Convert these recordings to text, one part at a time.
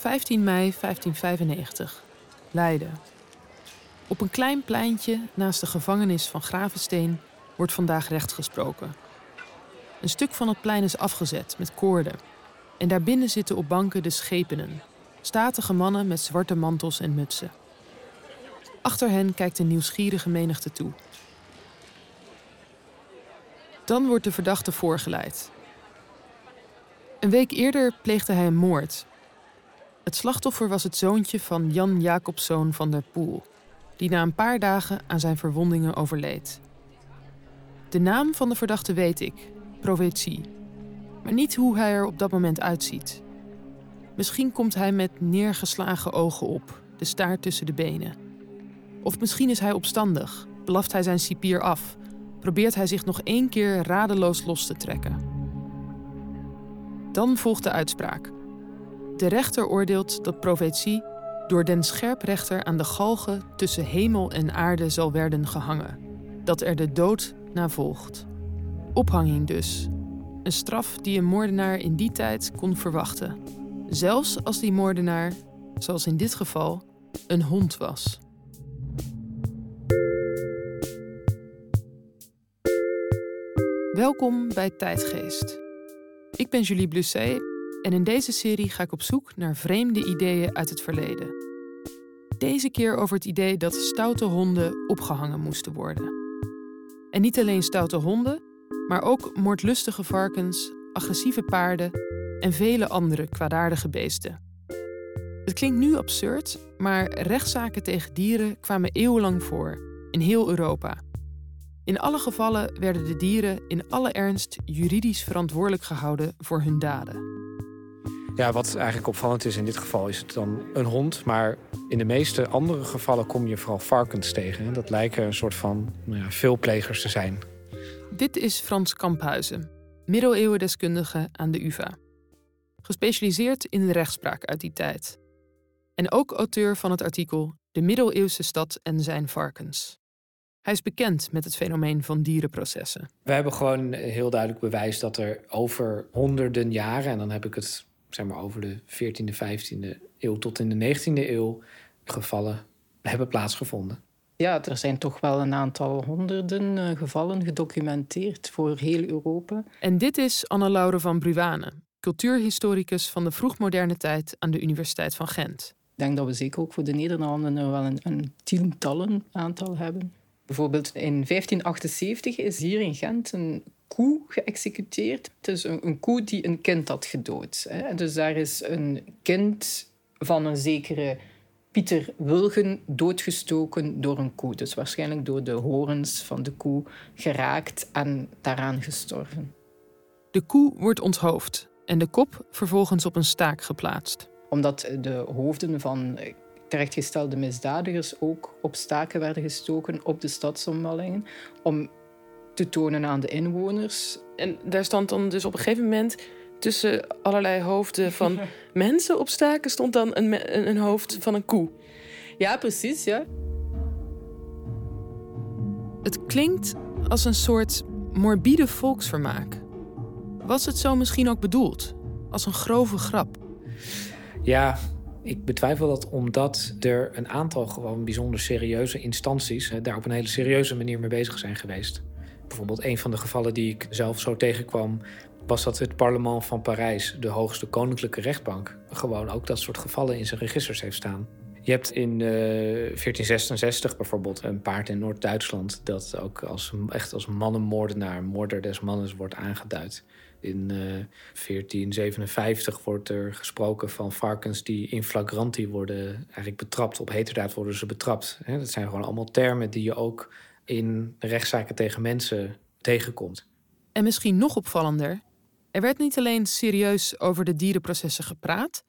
15 mei 1595. Leiden. Op een klein pleintje naast de gevangenis van Gravensteen wordt vandaag recht gesproken. Een stuk van het plein is afgezet met koorden. En daarbinnen zitten op banken de schepenen. Statige mannen met zwarte mantels en mutsen. Achter hen kijkt een nieuwsgierige menigte toe. Dan wordt de verdachte voorgeleid. Een week eerder pleegde hij een moord. Het slachtoffer was het zoontje van Jan Jacobszoon van der Poel, die na een paar dagen aan zijn verwondingen overleed. De naam van de verdachte weet ik, Profetie, maar niet hoe hij er op dat moment uitziet. Misschien komt hij met neergeslagen ogen op, de staart tussen de benen. Of misschien is hij opstandig, blaft hij zijn cipier af, probeert hij zich nog één keer radeloos los te trekken. Dan volgt de uitspraak. De rechter oordeelt dat profetie door den scherprechter aan de galgen tussen hemel en aarde zal werden gehangen, dat er de dood na volgt. Ophanging dus. Een straf die een moordenaar in die tijd kon verwachten. Zelfs als die moordenaar, zoals in dit geval, een hond was. Welkom bij Tijdgeest. Ik ben Julie Blusset en in deze serie ga ik op zoek naar vreemde ideeën uit het verleden. Deze keer over het idee dat stoute honden opgehangen moesten worden. En niet alleen stoute honden, maar ook moordlustige varkens, agressieve paarden en vele andere kwaadaardige beesten. Het klinkt nu absurd, maar rechtszaken tegen dieren kwamen eeuwenlang voor, in heel Europa. In alle gevallen werden de dieren in alle ernst juridisch verantwoordelijk gehouden voor hun daden. Ja, wat eigenlijk opvallend is in dit geval is het dan een hond. Maar in de meeste andere gevallen kom je vooral varkens tegen. Dat lijken een soort van nou ja, veelplegers te zijn. Dit is Frans Kamphuizen, middeleeuwendeskundige aan de UvA. Gespecialiseerd in de rechtspraak uit die tijd. En ook auteur van het artikel De middeleeuwse stad en zijn varkens. Hij is bekend met het fenomeen van dierenprocessen. We hebben gewoon heel duidelijk bewijs dat er over honderden jaren, en dan heb ik het zeg maar over de 14e, 15e eeuw tot in de 19e eeuw, gevallen hebben plaatsgevonden. Ja, er zijn toch wel een aantal honderden eh, gevallen gedocumenteerd voor heel Europa. En dit is Anne-Laure van Bruwane, cultuurhistoricus van de vroegmoderne tijd aan de Universiteit van Gent. Ik denk dat we zeker ook voor de Nederlanden wel een, een tientallen aantal hebben. Bijvoorbeeld in 1578 is hier in Gent een koe geëxecuteerd. Het is een, een koe die een kind had gedood. Hè. Dus daar is een kind van een zekere Pieter Wilgen doodgestoken door een koe. Dus waarschijnlijk door de horens van de koe geraakt en daaraan gestorven. De koe wordt onthoofd en de kop vervolgens op een staak geplaatst. Omdat de hoofden van terechtgestelde misdadigers ook op staken werden gestoken op de stadsomwallingen. Om te tonen aan de inwoners. En daar stond dan dus op een gegeven moment tussen allerlei hoofden van mensen op staken stond dan een, een, hoofd van een koe. Ja, precies, ja. Het klinkt als een soort morbide volksvermaak. Was het zo misschien ook bedoeld? Als een grove grap? Ja, ik betwijfel dat omdat er een aantal gewoon bijzonder serieuze instanties daar op een hele serieuze manier mee bezig zijn geweest. Bijvoorbeeld een van de gevallen die ik zelf zo tegenkwam, was dat het parlement van Parijs, de hoogste koninklijke rechtbank, gewoon ook dat soort gevallen in zijn registers heeft staan. Je hebt in 1466 eh, bijvoorbeeld een paard in Noord-Duitsland dat ook als, echt als mannenmoordenaar, moorder des mannes wordt aangeduid. In 1457 eh, wordt er gesproken van varkens die in flagranti worden eigenlijk betrapt. Op heterdaad worden ze betrapt. Dat zijn gewoon allemaal termen die je ook in rechtszaken tegen mensen tegenkomt. En misschien nog opvallender, er werd niet alleen serieus over de dierenprocessen gepraat,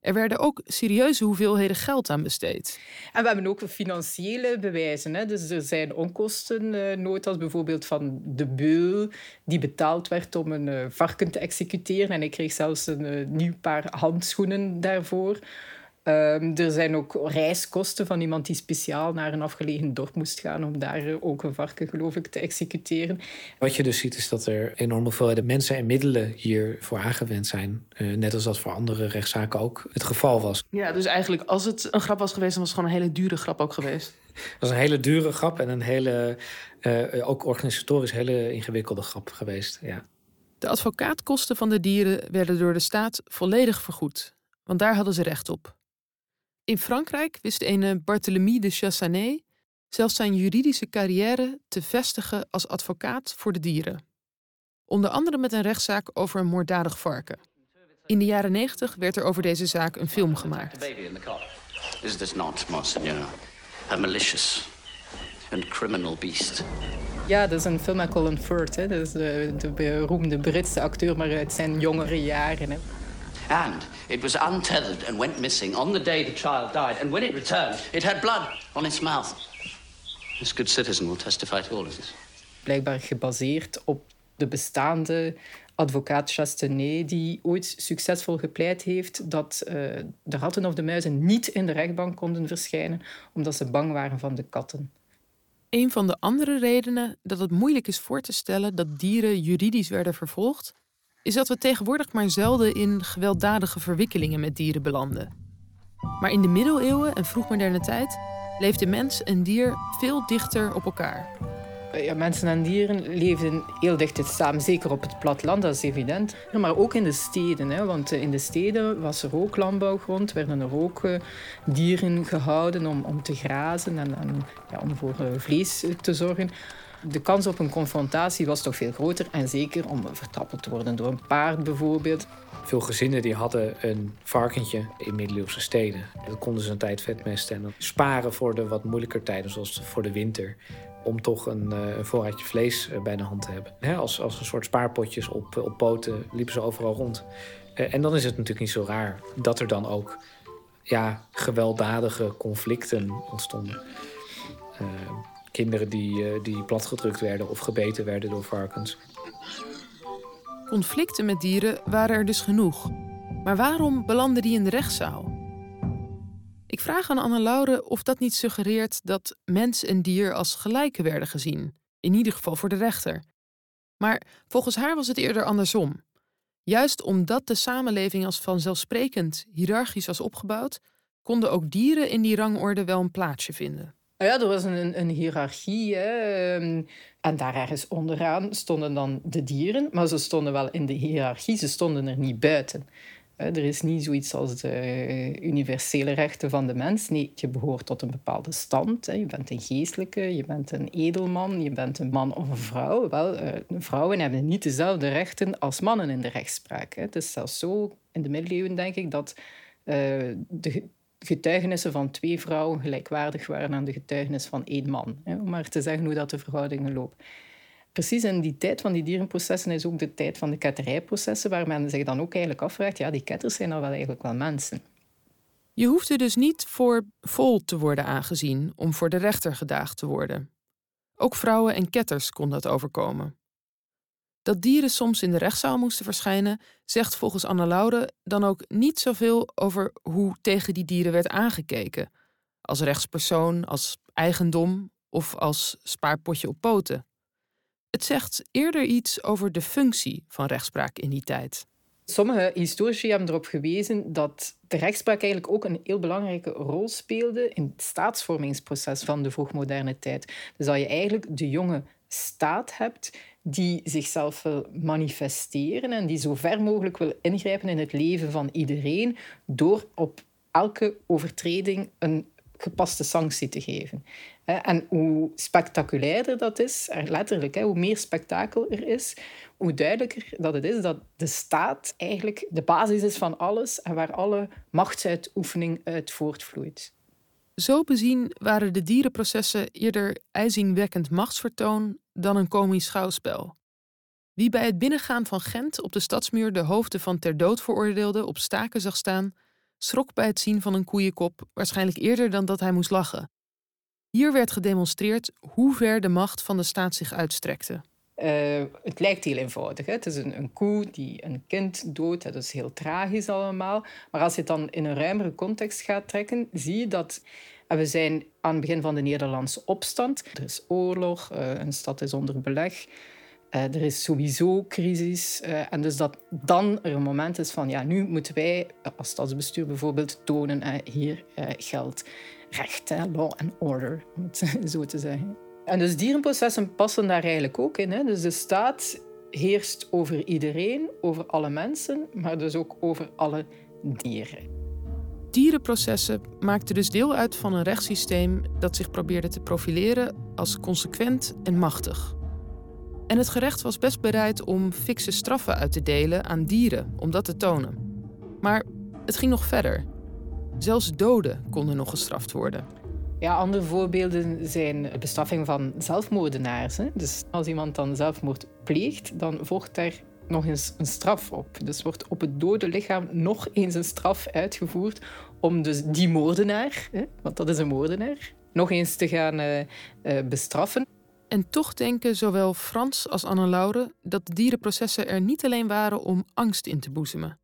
er werden ook serieuze hoeveelheden geld aan besteed. En we hebben ook financiële bewijzen. Hè. Dus er zijn onkostennotas, bijvoorbeeld van de beul, die betaald werd om een uh, varken te executeren. En ik kreeg zelfs een uh, nieuw paar handschoenen daarvoor. Ehm, er zijn ook reiskosten van iemand die speciaal naar een afgelegen dorp moest gaan om daar ook een varken, geloof ik, te executeren. Wat je dus ziet is dat er enorm veel mensen en middelen hiervoor aangewend zijn. Uh, net als dat voor andere rechtszaken ook het geval was. Ja, dus eigenlijk als het een grap was geweest, dan was het gewoon een hele dure grap ook geweest. Het was een hele dure grap en een hele, uh, ook organisatorisch hele ingewikkelde grap geweest. Ja. De advocaatkosten van de dieren werden door de staat volledig vergoed, want daar hadden ze recht op. In Frankrijk wist een Barthélemy de Chassanet zelfs zijn juridische carrière te vestigen als advocaat voor de dieren. Onder andere met een rechtszaak over een moorddadig varken. In de jaren 90 werd er over deze zaak een film gemaakt. Is this not, Monseigneur, a malicious and criminal beast? Ja, dat is een film met Colin Firth. Hè. Dat is de, de beroemde Britse acteur, maar uit zijn jongere jaren. Hè. And it was untethered and went missing on the day the child died. And when it returned, it had blood on its mouth. This good citizen will testify to all of this. Blijkbaar gebaseerd op de bestaande advocaat Chastenet, die ooit succesvol gepleit heeft dat uh, de ratten of de muizen niet in de rechtbank konden verschijnen, omdat ze bang waren van de katten. Een van de andere redenen dat het moeilijk is voor te stellen dat dieren juridisch werden vervolgd, is dat we tegenwoordig maar zelden in gewelddadige verwikkelingen met dieren belanden. Maar in de middeleeuwen en vroegmoderne tijd leefden mens en dier veel dichter op elkaar. Ja, mensen en dieren leefden heel dicht samen, zeker op het platteland, dat is evident. Maar ook in de steden, hè, want in de steden was er ook landbouwgrond, werden er ook uh, dieren gehouden om, om te grazen en, en ja, om voor vlees te zorgen de kans op een confrontatie was toch veel groter. En zeker om vertrappeld te worden door een paard bijvoorbeeld. Veel gezinnen die hadden een varkentje in middeleeuwse steden. Dat konden ze een tijd vetmesten en sparen voor de wat moeilijker tijden, zoals voor de winter. Om toch een, eh, een voorraadje vlees eh, bij de hand te hebben. als, als een soort spaarpotjes op, op poten liepen ze overal rond. Eh, en dan is het natuurlijk niet zo raar dat er dan ook ja, gewelddadige conflicten ontstonden kinderen die, uh, die platgedrukt werden of gebeten werden door varkens. Conflicten met dieren waren er dus genoeg. Maar waarom belanden die in de rechtszaal? Ik vraag aan Anne-Laure of dat niet suggereert dat mens en dier als gelijke werden gezien, in ieder geval voor de rechter. Maar volgens haar was het eerder andersom. Juist omdat de samenleving als vanzelfsprekend hiërarchisch was opgebouwd, konden ook dieren in die rangorde wel een plaatsje vinden. Ja, er was een, een hiërarchie. Ehm, en daar ergens onderaan stonden dan de dieren. Maar ze stonden wel in de hiërarchie, ze stonden er niet buiten. Er is niet zoiets als de universele rechten van de mens. Nee, je behoort tot een bepaalde stand. Je bent een geestelijke, je bent een edelman, je bent een man of een vrouw. Wel, eh, vrouwen hebben niet dezelfde rechten als mannen in de rechtspraak. Het is zelfs zo, in de middeleeuwen denk ik, dat uh, de getuigenissen van twee vrouwen gelijkwaardig waren aan de getuigenis van één man. Hè, om maar te zeggen hoe dat de verhoudingen lopen. Precies in die tijd van die dierenprocessen is ook de tijd van de ketterijprocessen, waar men zich dan ook eigenlijk afvraagt, ja, die ketters zijn nou wel eigenlijk wel mensen. Je hoefde dus niet voor vol te worden aangezien om voor de rechter gedaagd te worden. Ook vrouwen en ketters kon dat overkomen. Dat dieren soms in de rechtszaal moesten verschijnen, zegt volgens Anne Laude dan ook niet zoveel over hoe tegen die dieren werd aangekeken. Als rechtspersoon, als eigendom of als spaarpotje op poten. Het zegt eerder iets over de functie van rechtspraak in die tijd. Sommige historici hebben erop gewezen dat de rechtspraak eigenlijk ook een heel belangrijke rol speelde in het staatsvormingsproces van de vroegmoderne tijd. Dus dat je eigenlijk de jonge staat hebt die zichzelf wil manifesteren en die zo ver mogelijk wil ingrijpen in het leven van iedereen door op elke overtreding een gepaste sanctie te geven. En hoe spectaculairder dat is, letterlijk, hoe meer spektakel er is, hoe duidelijker dat het is dat de staat eigenlijk de basis is van alles en waar alle machtsuitoefening uit voortvloeit. Zo bezien waren de dierenprocessen eerder ijzingwekkend machtsvertoon dan een komisch schouwspel. Wie bij het binnengaan van Gent op de stadsmuur de hoofden van ter dood veroordeelden op staken zag staan, schrok bij het zien van een koeienkop waarschijnlijk eerder dan dat hij moest lachen. Hier werd gedemonstreerd hoe ver de macht van de staat zich uitstrekte. Uh, het lijkt heel eenvoudig. Hè? Het is een, een, koe die een kind doodt. Dat is heel tragisch allemaal. Maar als je het dan in een ruimere context gaat trekken, zie je dat... we zijn aan het begin van de Nederlandse opstand. Er is oorlog, uh, een stad is onder beleg. Uh, er is sowieso crisis. en dus dat dan er een moment is van... Ja, nu moeten wij als stadsbestuur bijvoorbeeld tonen... hier geldt recht, law and order, om het zo te zeggen. En dus dierenprocessen passen daar eigenlijk ook in. Hè. Dus de staat heerst over iedereen, over alle mensen, maar dus ook over alle dieren. Dierenprocessen maakten dus deel uit van een rechtssysteem dat zich probeerde te profileren als consequent en machtig. En het gerecht was best bereid om fikse straffen uit te delen aan dieren om dat te tonen. Maar het ging nog verder. Zelfs doden konden nog gestraft worden. Ja, andere voorbeelden zijn de bestraffing van zelfmoordenaars. Hè. Dus als iemand dan zelfmoord pleegt, dan volgt daar nog eens een straf op. Dus wordt op het dode lichaam nog eens een straf uitgevoerd om dus die moordenaar, hè, want dat is een moordenaar, nog eens te gaan uh, uh, bestraffen. En toch denken zowel Frans als Anne-Laure dat de dierenprocessen er niet alleen waren om angst in te boezemen.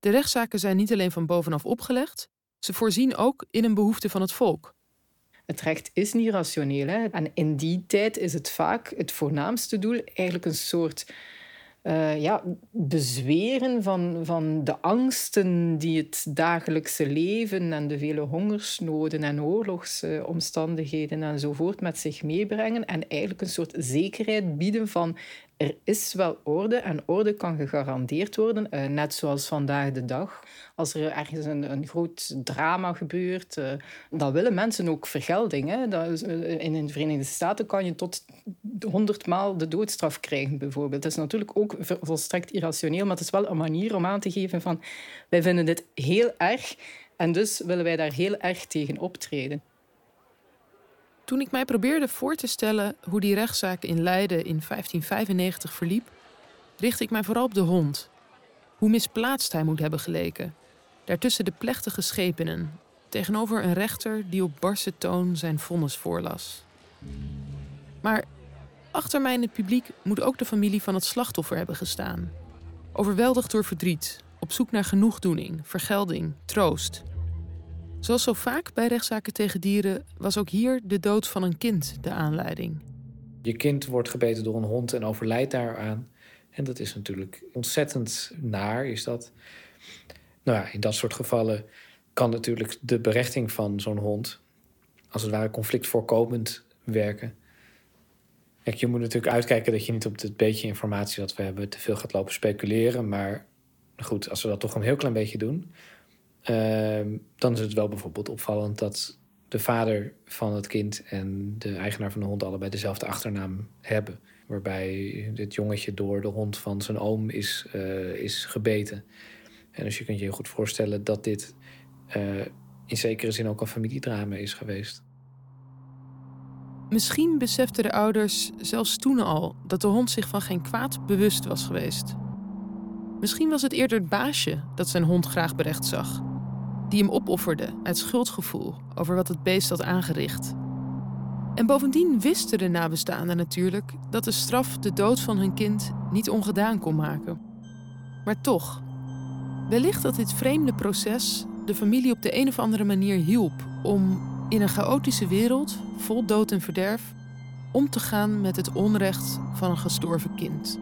De rechtszaken zijn niet alleen van bovenaf opgelegd, ze voorzien ook in een behoefte van het volk. Het recht is niet rationeel. Hè? En in die tijd is het vaak het voornaamste doel eigenlijk een soort uh, ja, bezweren van, van de angsten die het dagelijkse leven en de vele hongersnoden en oorlogsomstandigheden enzovoort met zich meebrengen. En eigenlijk een soort zekerheid bieden van er is wel orde en orde kan gegarandeerd worden, uh, net zoals vandaag de dag. Als er ergens een, een groot drama gebeurt, uh, dan willen mensen ook vergelding. Hè? Dat uh, in de Verenigde Staten kan je tot honderd maal de doodstraf krijgen, bijvoorbeeld. Dat is natuurlijk ook volstrekt irrationeel, maar het is wel een manier om aan te geven van wij vinden dit heel erg en dus willen wij daar heel erg tegen optreden. Toen ik mij probeerde voor te stellen hoe die rechtszaak in Leiden in 1595 verliep, richtte ik mij vooral op de hond. Hoe misplaatst hij moet hebben geleken. Daartussen de plechtige schepenen, tegenover een rechter die op barse toon zijn vonnis voorlas. Maar achter mij in het publiek moet ook de familie van het slachtoffer hebben gestaan. Overweldigd door verdriet, op zoek naar genoegdoening, vergelding, troost. Zoals zo vaak bij rechtszaken tegen dieren was ook hier de dood van een kind de aanleiding. Je kind wordt gebeten door een hond en overlijdt daaraan. En dat is natuurlijk ontzettend naar, is dat. Nou ja, in dat soort gevallen kan natuurlijk de berechting van zo'n hond, als het ware conflictvoorkomend werken. Kijk, je moet natuurlijk uitkijken dat je niet op het beetje informatie dat we hebben te veel gaat lopen speculeren. Maar goed, als we dat toch een heel klein beetje doen, dan is het wel bijvoorbeeld opvallend dat de vader van het kind en de eigenaar van de hond allebei dezelfde achternaam hebben. Waarbij dit jongetje door de hond van zijn oom is, uh, is gebeten. En dus je kunt je heel goed voorstellen dat dit uh, in zekere zin ook een familiedrama is geweest. Misschien beseften de ouders zelfs toen al dat de hond zich van geen kwaad bewust was geweest. Misschien was het eerder het baasje dat zijn hond graag berecht zag die hem opofferde uit schuldgevoel over wat het beest had aangericht. En bovendien wisten de nabestaanden natuurlijk dat de straf de dood van hun kind niet ongedaan kon maken. Maar toch, wellicht dat dit vreemde proces de familie op de een of andere manier hielp om in een chaotische wereld vol dood en verderf om te gaan met het onrecht van een gestorven kind.